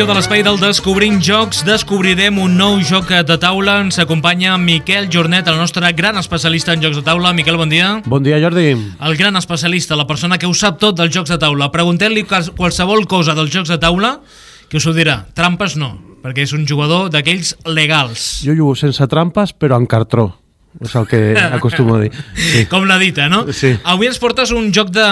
edició de l'Espai del Descobrint Jocs descobrirem un nou joc de taula. Ens acompanya Miquel Jornet, el nostre gran especialista en jocs de taula. Miquel, bon dia. Bon dia, Jordi. El gran especialista, la persona que ho sap tot dels jocs de taula. Preguntem-li qualsevol cosa dels jocs de taula que us ho dirà. Trampes no, perquè és un jugador d'aquells legals. Jo jugo sense trampes, però en cartró. És el que acostumo a dir. Sí. Com la dita, no? Sí. Avui ens portes un joc de,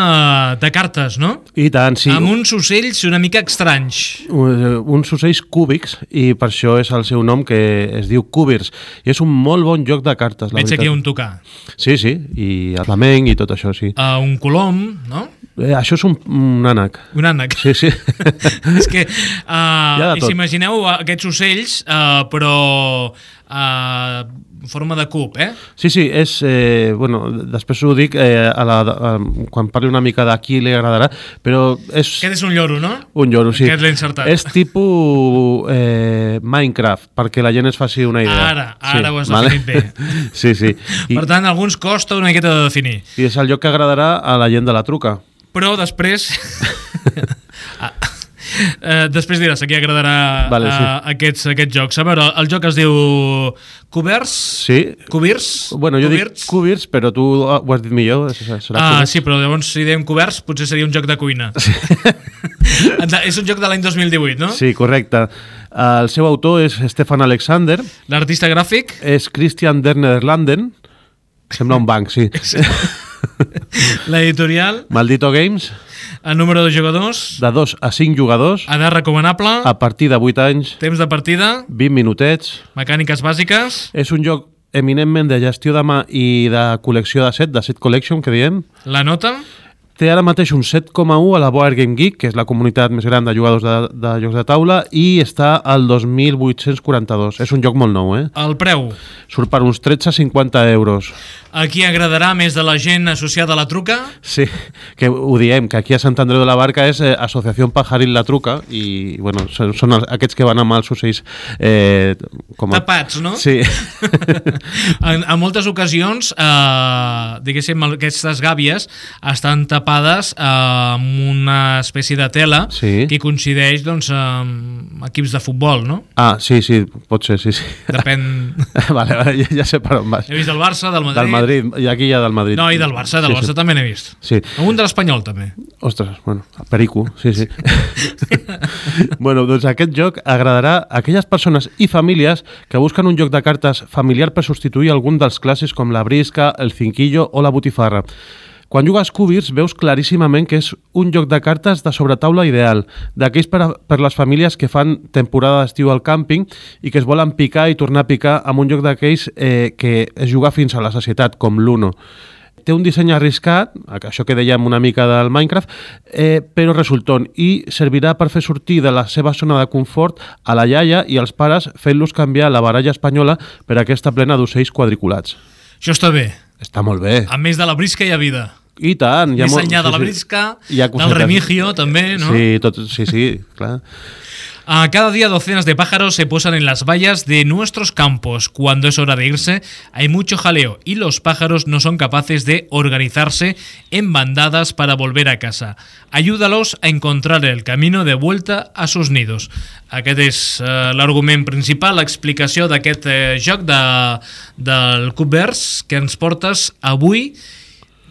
de cartes, no? I tant, sí. Amb uns ocells una mica estranys. Un- Uns ocells cúbics, i per això és el seu nom, que es diu Cúbirs. I és un molt bon joc de cartes, la Veig veritat. aquí un tocar. Sí, sí, i el flamenc i tot això, sí. Uh, un colom, no? Eh, això és un, un ànec. Un ànec. Sí, sí. és que, uh, de i tot. si imagineu uh, aquests ocells, uh, però uh, en forma de cub, eh? Sí, sí, és... Eh, bueno, després ho dic eh, a la, a, quan parli una mica d'aquí li agradarà, però és... Aquest és un lloro, no? Un lloro, sí. Aquest l'he encertat. És tipus eh, Minecraft, perquè la gent es faci una idea. Ara, ara ho has definit bé. sí, sí. I, Per tant, alguns costa una miqueta de definir. I és el lloc que agradarà a la gent de la truca. Però després... Ah, eh, després diràs a qui agradarà Vale, sí. eh, aquests, aquests jocs. A veure, el joc es diu Coberts? Sí. Cobirs? Bueno, jo Cubirts? dic Cubirs, però tu ho has dit millor. Serà Ah, Cubirs. sí, però llavors si dèiem coberts potser seria un joc de cuina. Sí. és un joc de l'any 2018, no? Sí, correcte. El seu autor és Stefan Alexander, L'artista gràfic, és Christian der Nederlanden, sembla un banc, sí. l'editorial, Maldito Games, el número de jugadors, de 2 a 5 jugadors, edat recomanable, a partir de 8 anys, temps de partida, 20 minutets. mecàniques bàsiques, És un joc eminentment de gestió de mà i de col·lecció de set, de set collection, que diem. la nota, Té ara mateix un 7,1 a la Board Game Geek, que és la comunitat més gran de jugadors de, de jocs de taula, i està al 2.842. És un joc molt nou, eh? el preu. Surt per uns 13,50 euros. A qui agradarà més de la gent associada a la truca? Sí, que ho diem, que aquí a Sant Andreu de la Barca és eh, Associació Pajaril La Truca, i bueno, són, són els, aquests que van amb els ocells... Eh, com a... Tapats, no? Sí. En, en moltes ocasions, eh, diguéssim, aquestes gàbies estan tapades eh, amb una espècie de tela Sí. que coincideix doncs, amb equips de futbol, no? Ah, sí, sí, pot ser, sí, sí. Depèn... vale, vale, ja, ja sé per on vas. He vist del Barça, del Madrid... Del Madrid, i aquí hi ha del Madrid. No, i del Barça, del sí, Barça sí. també n'he vist. Sí. Algun de l'Espanyol, també. Ostres, bueno, perico, sí, sí. bueno, doncs aquest joc agradarà a aquelles persones i famílies que busquen un joc de cartes familiar per substituir algun dels clàssics com la brisca, el cinquillo o la botifarra. Quan jugues Cubirs veus claríssimament que és un joc de cartes de sobretaula ideal, d'aquells per, a, per les famílies que fan temporada d'estiu al càmping i que es volen picar i tornar a picar amb un joc d'aquells eh, que es juga fins a la societat, com l'Uno té un disseny arriscat, això que dèiem una mica del Minecraft, eh, però resultant, i servirà per fer sortir de la seva zona de confort a la iaia i als pares fent-los canviar la baralla espanyola per aquesta plena d'ocells quadriculats. Això està bé. Està molt bé. A més de la brisca hi ha vida. I tant. hi ha Més molt- enllà de sí, la sí. brisca, Hi ha del remigio, també, no? Sí, tot, sí, sí, clar. Ah, cada día docenas de pájaros se posan en las vallas de nuestros campos. Cuando es hora de irse, hay mucho jaleo y los pájaros no son capaces de organizarse en bandadas para volver a casa. Ayúdalos a encontrar el camino de vuelta a sus nidos. Aquest és eh, l'argument principal, l'explicació d'aquest eh, joc de, del Cubers que ens portes avui,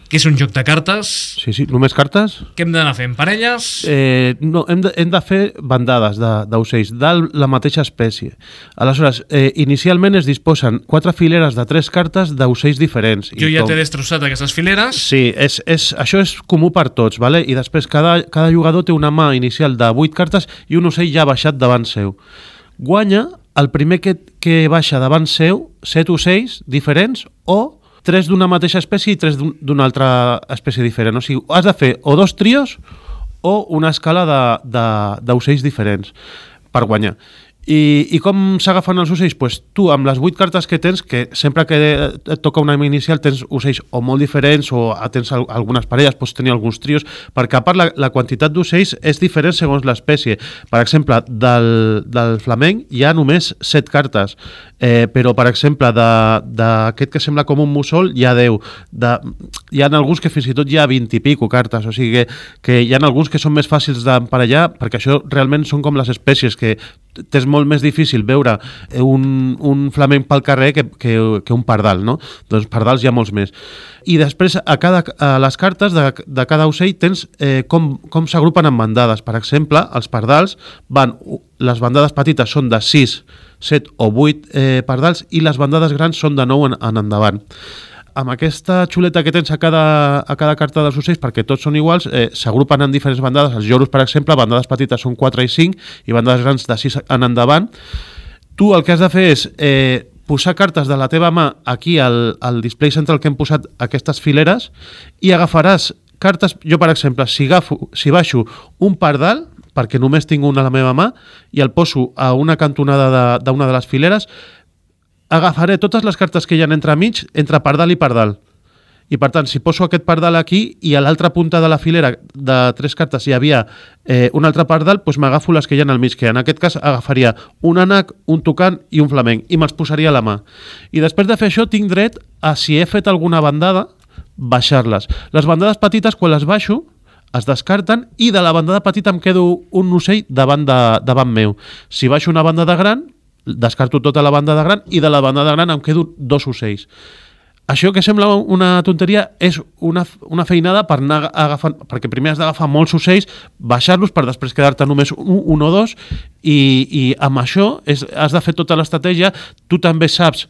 que és un joc de cartes. Sí, sí. Només cartes? Què hem d'anar fent? Parelles? Eh, no, hem de, hem de fer bandades de- d'ocells de, la mateixa espècie. Aleshores, eh, inicialment es disposen quatre fileres de tres cartes d'ocells diferents. jo ja t'he destrossat aquestes fileres. Sí, és, és, això és comú per tots, vale? i després cada, cada jugador té una mà inicial de 8 cartes i un ocell ja baixat davant seu. Guanya el primer que, que baixa davant seu 7 ocells diferents o tres d'una mateixa espècie i tres d'un- d'una altra espècie diferent. O sigui, has de fer o dos trios o una escala d'ocells diferents per guanyar. I, i com s'agafen els ocells? Pues tu, amb les vuit cartes que tens, que sempre que et toca una inicial tens ocells o molt diferents o tens algunes parelles, pots tenir alguns trios, perquè a part la, la quantitat d'ocells és diferent segons l'espècie. Per exemple, del, del flamenc hi ha només set cartes, eh, però per exemple d'aquest que sembla com un mussol hi ha 10. De, hi ha alguns que fins i tot hi ha 20 i pico cartes, o sigui que, que hi ha alguns que són més fàcils d'emparellar perquè això realment són com les espècies que t'és molt més difícil veure un, un flamenc pel carrer que, que, que un pardal, no? Doncs pardals hi ha molts més. I després, a, cada, a les cartes de, de cada ocell tens eh, com, com s'agrupen en bandades. Per exemple, els pardals van... Les bandades petites són de 6, 7 o 8 eh, pardals i les bandades grans són de 9 en, en endavant amb aquesta xuleta que tens a cada, a cada carta dels ocells, perquè tots són iguals, eh, s'agrupen en diferents bandades. Els lloros, per exemple, bandades petites són 4 i 5 i bandades grans de 6 en endavant. Tu el que has de fer és eh, posar cartes de la teva mà aquí al, al display central que hem posat aquestes fileres i agafaràs cartes, jo per exemple, si, agafo, si baixo un pardal, perquè només tinc una a la meva mà, i el poso a una cantonada d'una de, de les fileres, agafaré totes les cartes que hi ha entre mig, entre pardal i pardal. I per tant, si poso aquest pardal aquí i a l'altra punta de la filera de tres cartes hi havia eh, un altre pardal, doncs m'agafo les que hi ha al mig, que en aquest cas agafaria un ànec, un tocant i un flamenc, i me'ls posaria a la mà. I després de fer això tinc dret a, si he fet alguna bandada, baixar-les. Les bandades petites, quan les baixo, es descarten i de la bandada petita em quedo un ocell davant, de, davant meu. Si baixo una bandada gran, descarto tota la banda de gran i de la banda de gran em quedo dos ocells. Això que sembla una tonteria és una, una feinada per anar agafant, perquè primer has d'agafar molts ocells, baixar-los per després quedar-te només un, un o dos i, i amb això és, has de fer tota l'estratègia. Tu també saps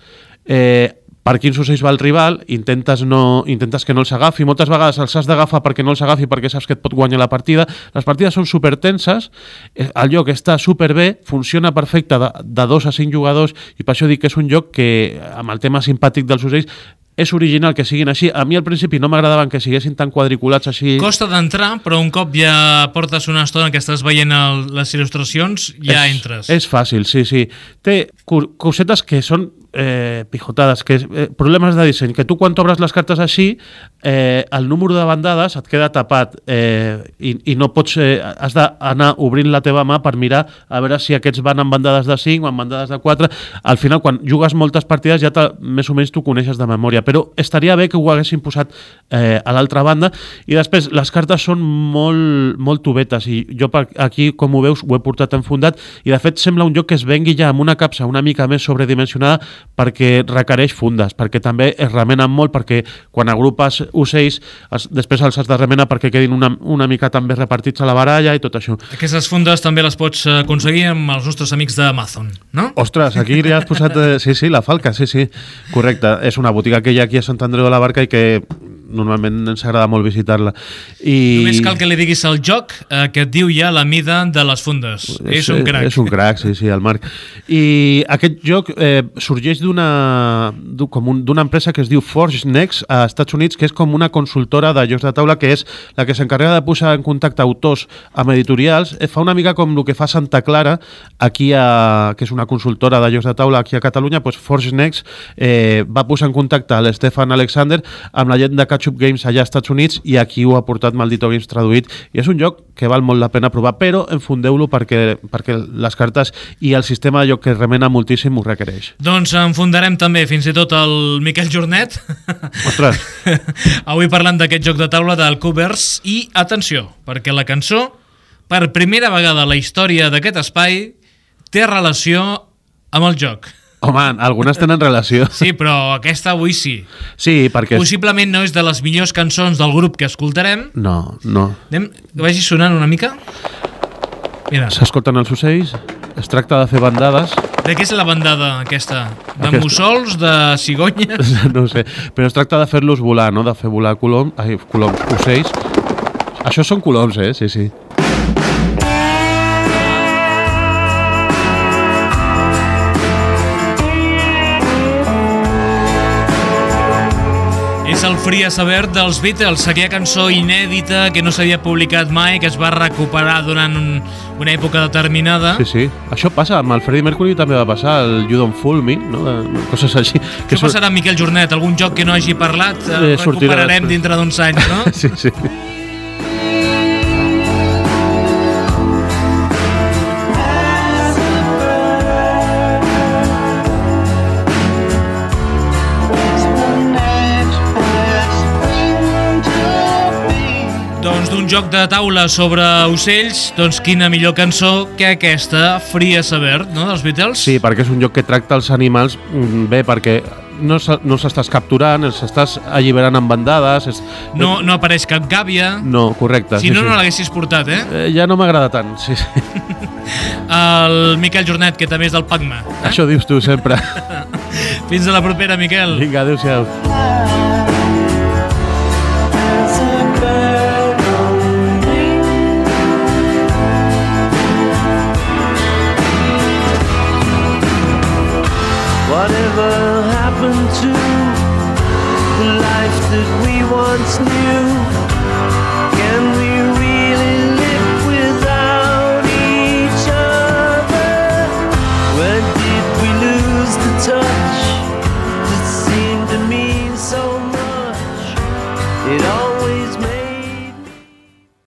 eh, per quins ocells va el rival, intentes, no, intentes que no els agafi, moltes vegades els has d'agafar perquè no els agafi perquè saps que et pot guanyar la partida. Les partides són super tenses, eh, el lloc està super bé, funciona perfecte de, de dos a cinc jugadors i per això dic que és un lloc que, amb el tema simpàtic dels ocells, és original que siguin així. A mi al principi no m'agradaven que siguessin tan quadriculats així. Costa d'entrar, però un cop ja portes una estona que estàs veient el, les il·lustracions, ja és, entres. És fàcil, sí, sí. Té cosetes que són eh, pijotadas, que eh, problemes de disseny, que tu quan obres les cartes així, eh, el número de bandades et queda tapat eh, i, i no pots, eh, has d'anar obrint la teva mà per mirar a veure si aquests van en bandades de 5 o en bandades de 4. Al final, quan jugues moltes partides ja més o menys tu coneixes de memòria, però estaria bé que ho haguessin posat eh, a l'altra banda i després les cartes són molt, molt tubetes i jo per aquí, com ho veus, ho he portat enfundat i de fet sembla un joc que es vengui ja amb una capsa una mica més sobredimensionada perquè requereix fundes, perquè també es remenen molt, perquè quan agrupes ocells es, després els has de remenar perquè quedin una, una mica també repartits a la baralla i tot això. Aquestes fundes també les pots eh, aconseguir amb els nostres amics d'Amazon, no? Ostres, aquí ja has posat... Eh, sí, sí, la falca, sí, sí, correcte. És una botiga que hi ha aquí a Sant Andreu de la Barca i que normalment ens agrada molt visitar-la. I... Només cal que li diguis al joc eh, que et diu ja la mida de les fundes. És, és un crac. És un crac, sí, sí, el Marc. I aquest joc eh, sorgeix d'una d'una empresa que es diu Forge Next a Estats Units, que és com una consultora de jocs de taula, que és la que s'encarrega de posar en contacte autors amb editorials. Eh, fa una mica com el que fa Santa Clara, aquí a, que és una consultora de jocs de taula aquí a Catalunya, doncs Forge Next eh, va posar en contacte l'Stefan Alexander amb la gent de Catch-up Games allà als Estats Units i aquí ho ha portat Maldito Games traduït i és un joc que val molt la pena provar, però enfundeu-lo perquè, perquè les cartes i el sistema de joc que remena moltíssim ho requereix. Doncs enfundarem també fins i tot el Miquel Jornet. Ostres! Avui parlant d'aquest joc de taula del Covers i atenció, perquè la cançó, per primera vegada a la història d'aquest espai, té relació amb el joc. Home, algunes tenen relació. Sí, però aquesta avui sí. Sí, perquè... Possiblement no és de les millors cançons del grup que escoltarem. No, no. Anem, que vagi sonant una mica. Mira. S'escolten els ocells, es tracta de fer bandades. De què és la bandada aquesta? De aquesta... mussols, de cigonyes? No sé, però es tracta de fer-los volar, no? De fer volar colom, ai, coloms, ocells. Això són coloms, eh? Sí, sí. És el Free Saber dels Beatles, aquella cançó inèdita que no s'havia publicat mai, que es va recuperar durant un, una època determinada. Sí, sí. Això passa, amb el Freddie Mercury també va passar, el You Don't Fool Me, no? Eh, coses així. Que Això passarà amb Miquel Jornet, algun joc que no hagi parlat, eh, recuperarem dintre d'uns anys, no? sí, sí. Joc de taula sobre ocells, doncs quina millor cançó que aquesta, Free a Saber, no?, dels Beatles? Sí, perquè és un joc que tracta els animals mm, bé, perquè no s'estàs capturant, els estàs alliberant en bandades... És... No, no apareix cap gàbia... No, correcte. Si sí, no, sí. no l'haguessis portat, eh? eh? Ja no m'agrada tant, sí, sí. El Miquel Jornet, que també és del PACMA. Eh? Això dius tu sempre. Fins a la propera, Miquel. Vinga, adéu-siau. Happened to the life that we once knew?